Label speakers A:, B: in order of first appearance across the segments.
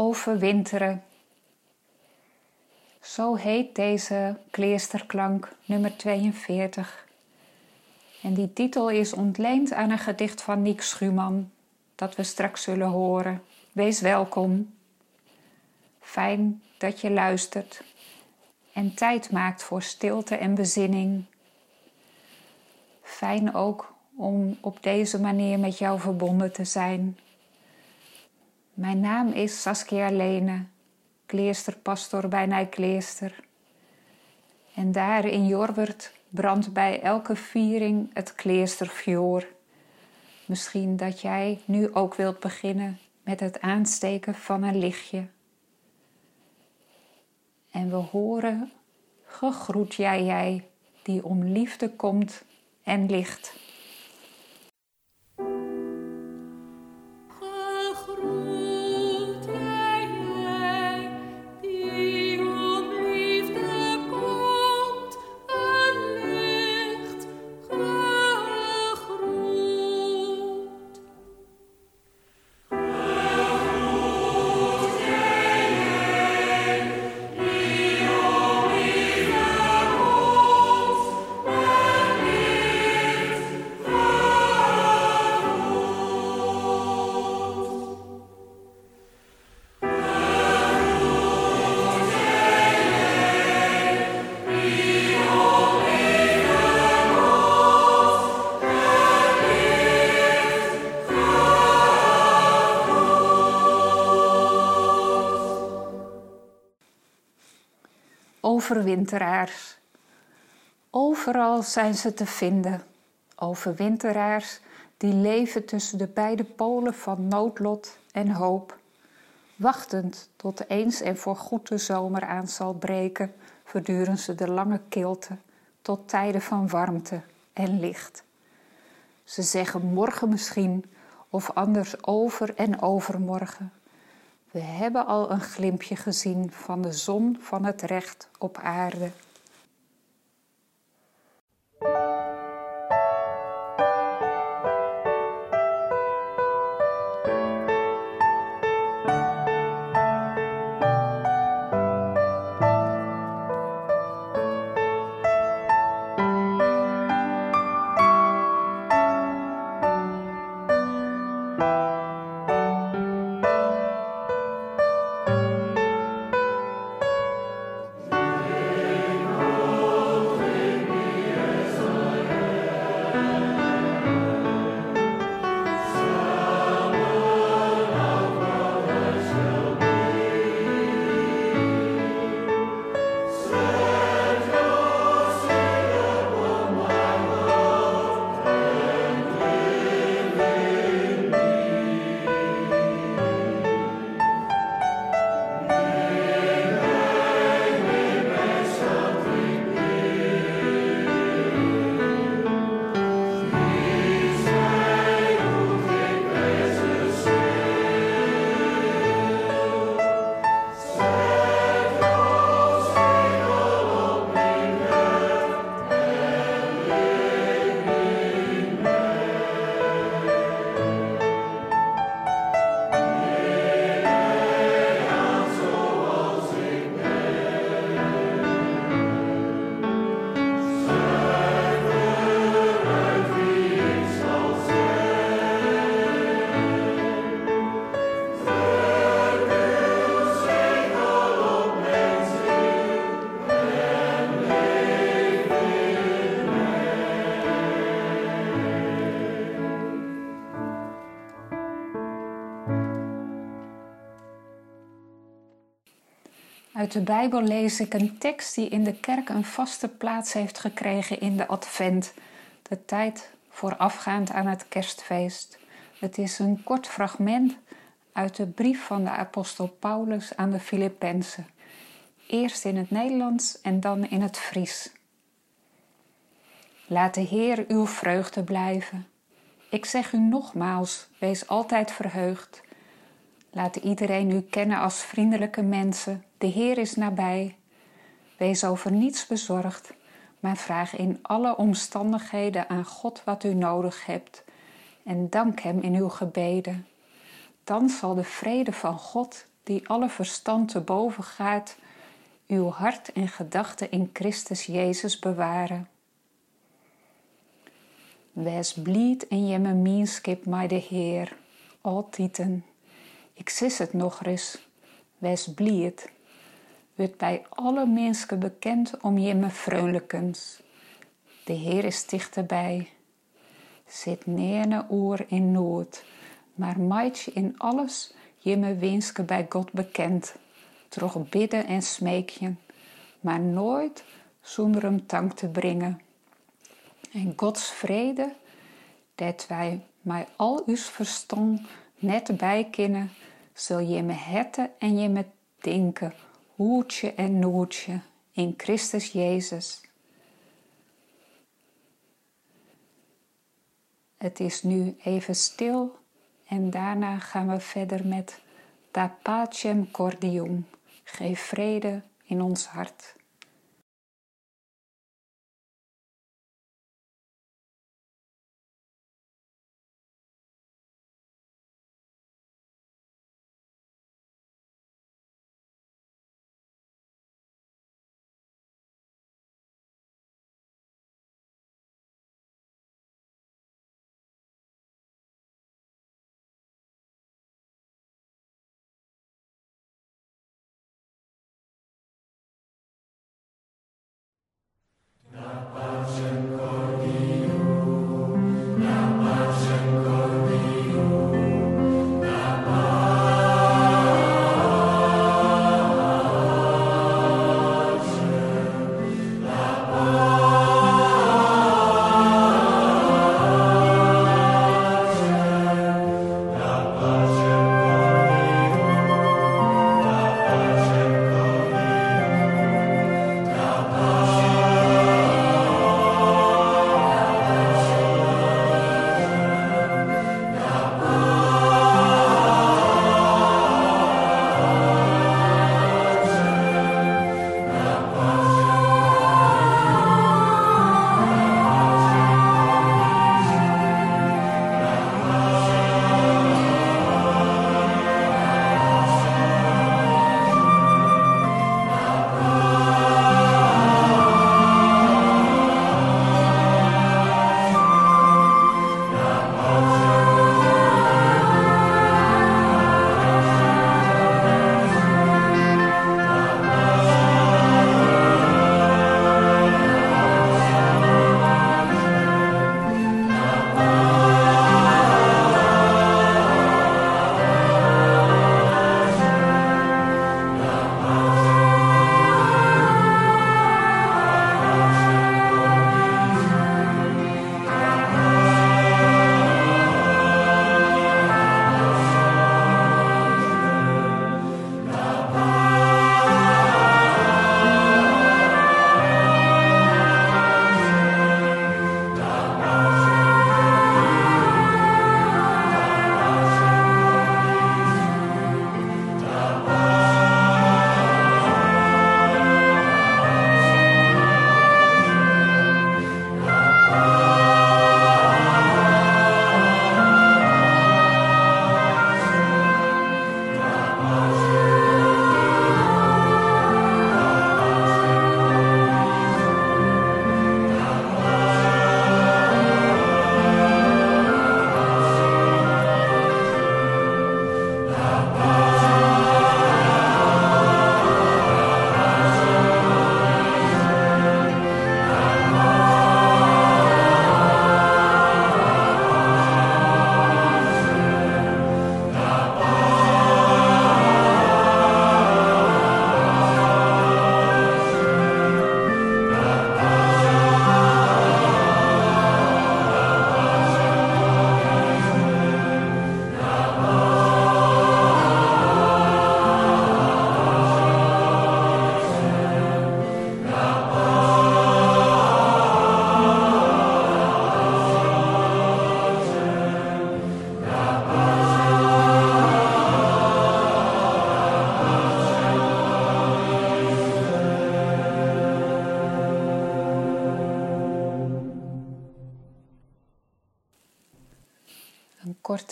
A: Overwinteren. Zo heet deze kleesterklank nummer 42. En die titel is ontleend aan een gedicht van Niek Schumann, dat we straks zullen horen. Wees welkom. Fijn dat je luistert en tijd maakt voor stilte en bezinning. Fijn ook om op deze manier met jou verbonden te zijn. Mijn naam is Saskia Lene, kleesterpastor bij Nijkleester. En daar in Jorwert brandt bij elke viering het kleestervuur. Misschien dat jij nu ook wilt beginnen met het aansteken van een lichtje. En we horen, gegroet jij jij, die om liefde komt en licht. Overwinteraars. Overal zijn ze te vinden. Overwinteraars die leven tussen de beide polen van noodlot en hoop. Wachtend tot eens en voorgoed de zomer aan zal breken, verduren ze de lange kilte tot tijden van warmte en licht. Ze zeggen morgen misschien, of anders over en overmorgen. We hebben al een glimpje gezien van de zon van het recht op aarde. Uit de Bijbel lees ik een tekst die in de kerk een vaste plaats heeft gekregen in de Advent, de tijd voorafgaand aan het kerstfeest. Het is een kort fragment uit de brief van de apostel Paulus aan de Filippenzen. Eerst in het Nederlands en dan in het Fries. Laat de Heer uw vreugde blijven. Ik zeg u nogmaals, wees altijd verheugd. Laat iedereen u kennen als vriendelijke mensen. De Heer is nabij. Wees over niets bezorgd, maar vraag in alle omstandigheden aan God wat u nodig hebt en dank Hem in uw gebeden. Dan zal de vrede van God, die alle verstand te boven gaat, uw hart en gedachten in Christus Jezus bewaren. Wees blied en je me mienskip maar de Heer, altieten. Ik sis het nog eens, wees blied. Wordt bij alle mensen bekend om je me vrolijkens. De Heer is dichterbij. Zit neer oer in nood, maar maatje in alles je me wenske bij God bekend. Troch bidden en smeekjen, maar nooit zonder hem dank te brengen. En Gods vrede, dat wij mij al uw verstand net bijkennen, zul je me hetten en je me denken, hoedje en nootje, in Christus Jezus. Het is nu even stil en daarna gaan we verder met Da pacem cordium. Geef vrede in ons hart.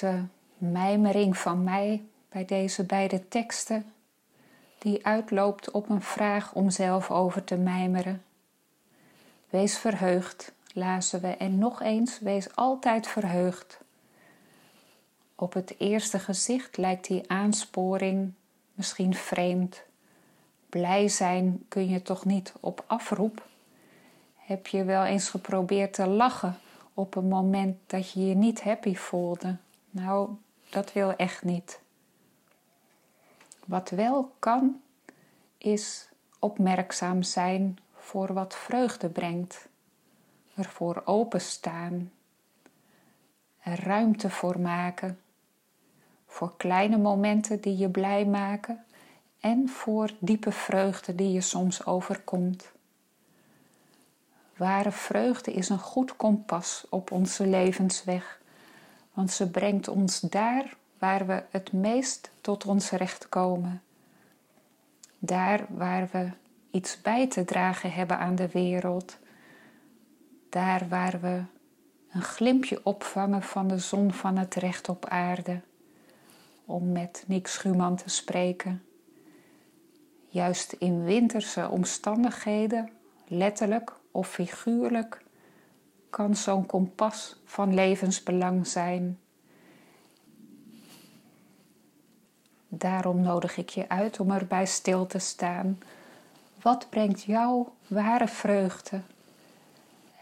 A: Korte mijmering van mij bij deze beide teksten, die uitloopt op een vraag om zelf over te mijmeren. Wees verheugd, lazen we, en nog eens, wees altijd verheugd. Op het eerste gezicht lijkt die aansporing misschien vreemd. Blij zijn kun je toch niet op afroep? Heb je wel eens geprobeerd te lachen op een moment dat je je niet happy voelde? Nou, dat wil echt niet. Wat wel kan, is opmerkzaam zijn voor wat vreugde brengt, ervoor openstaan, er ruimte voor maken, voor kleine momenten die je blij maken. En voor diepe vreugde die je soms overkomt. Ware vreugde is een goed kompas op onze levensweg, want ze brengt ons daar waar we het meest tot ons recht komen. Daar waar we iets bij te dragen hebben aan de wereld. Daar waar we een glimpje opvangen van de zon van het recht op aarde. Om met Nick Schumann te spreken. Juist in winterse omstandigheden, letterlijk of figuurlijk, kan zo'n kompas van levensbelang zijn. Daarom nodig ik je uit om erbij stil te staan. Wat brengt jou ware vreugde?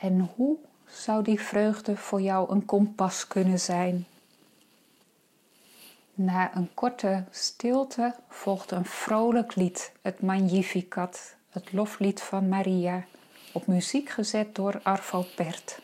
A: En hoe zou die vreugde voor jou een kompas kunnen zijn? Na een korte stilte volgt een vrolijk lied, het Magnificat, het loflied van Maria, op muziek gezet door Arvo Pert.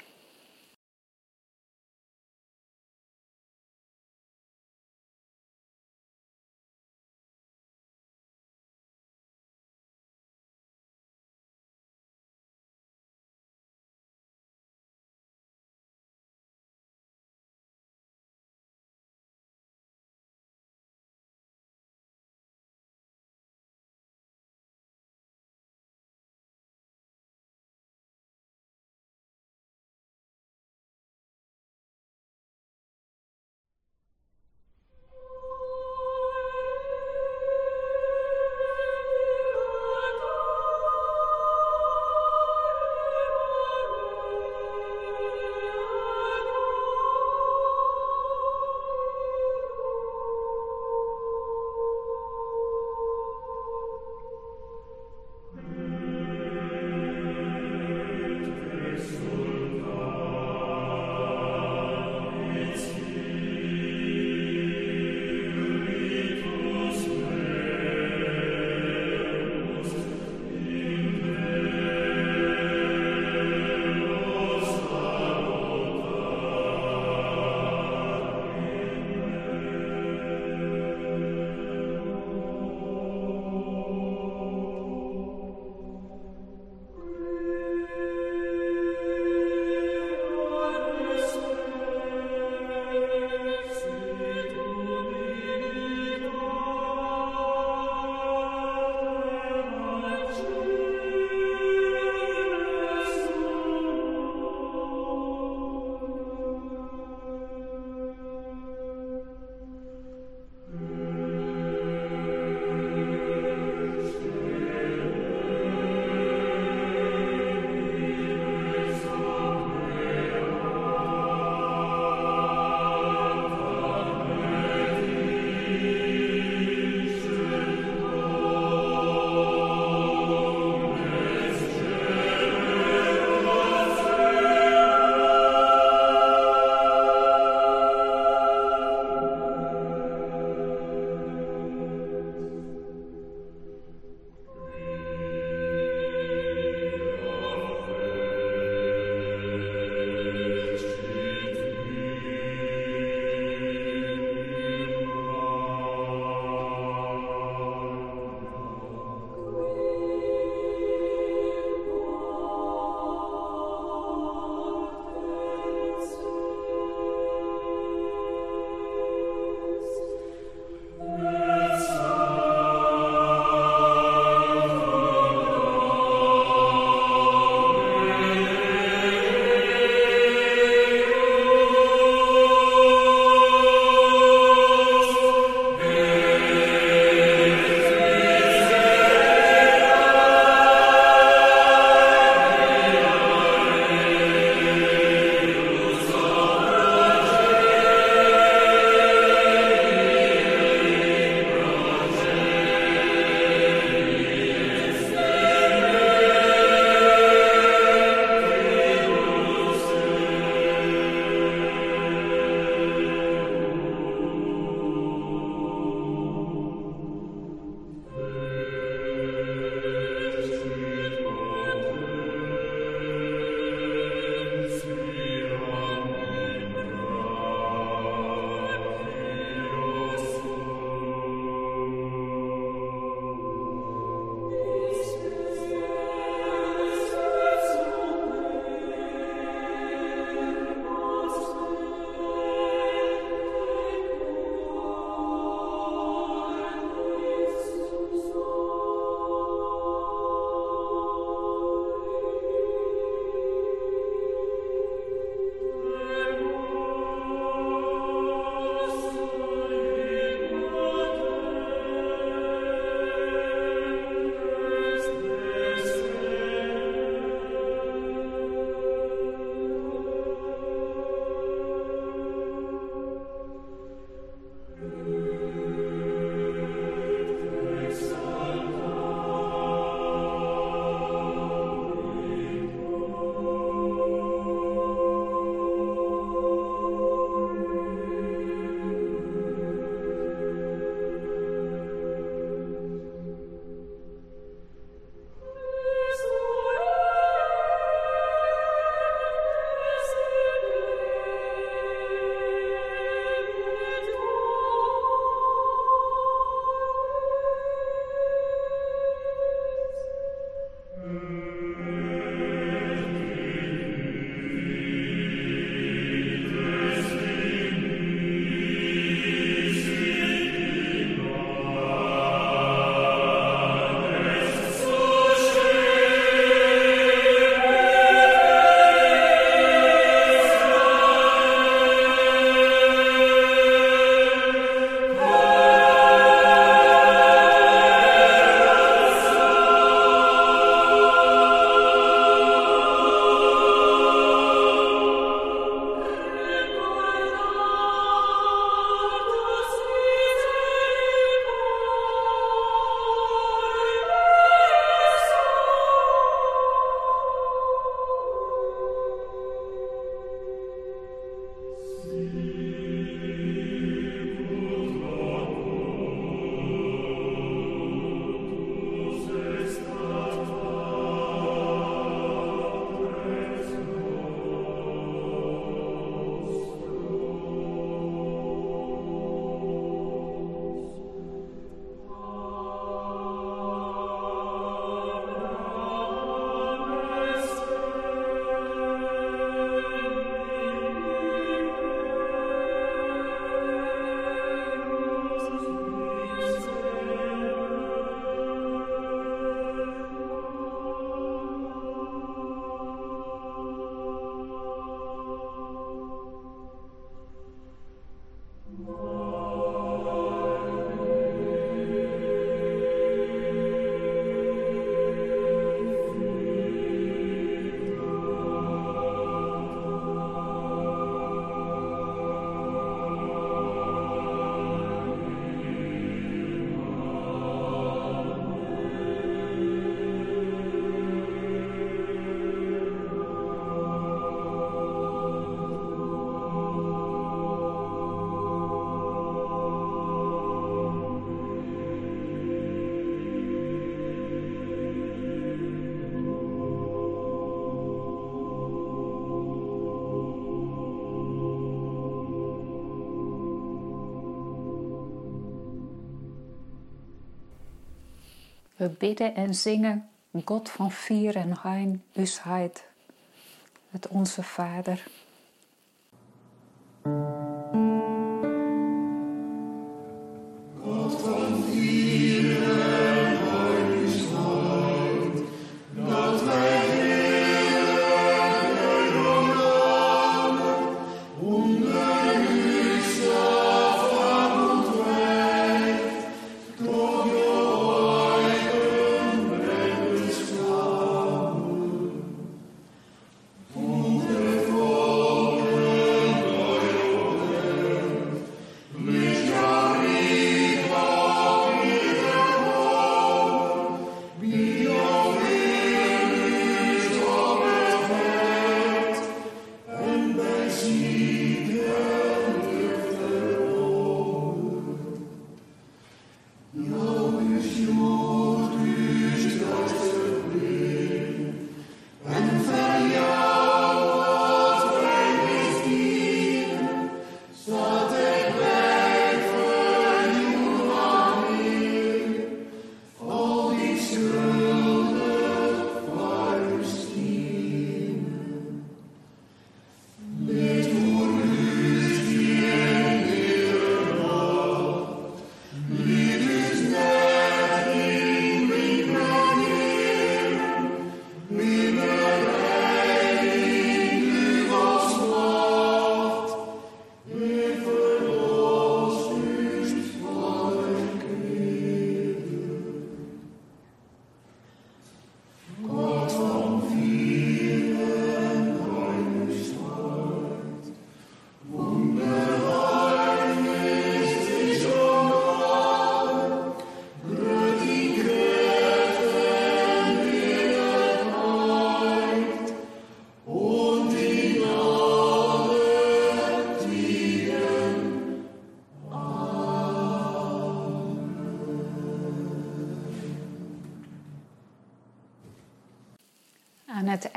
A: We bidden en zingen God van vier en hein, us heid, het Onze Vader. Aan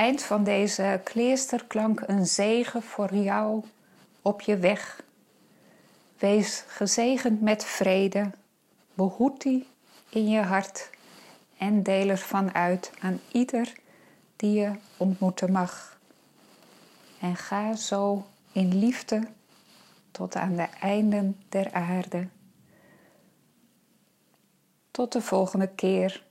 A: eind van deze kleesterklank een zegen voor jou op je weg. Wees gezegend met vrede, behoed die in je hart en deel ervan uit aan ieder die je ontmoeten mag. En ga zo in liefde tot aan de einden der aarde. Tot de volgende keer.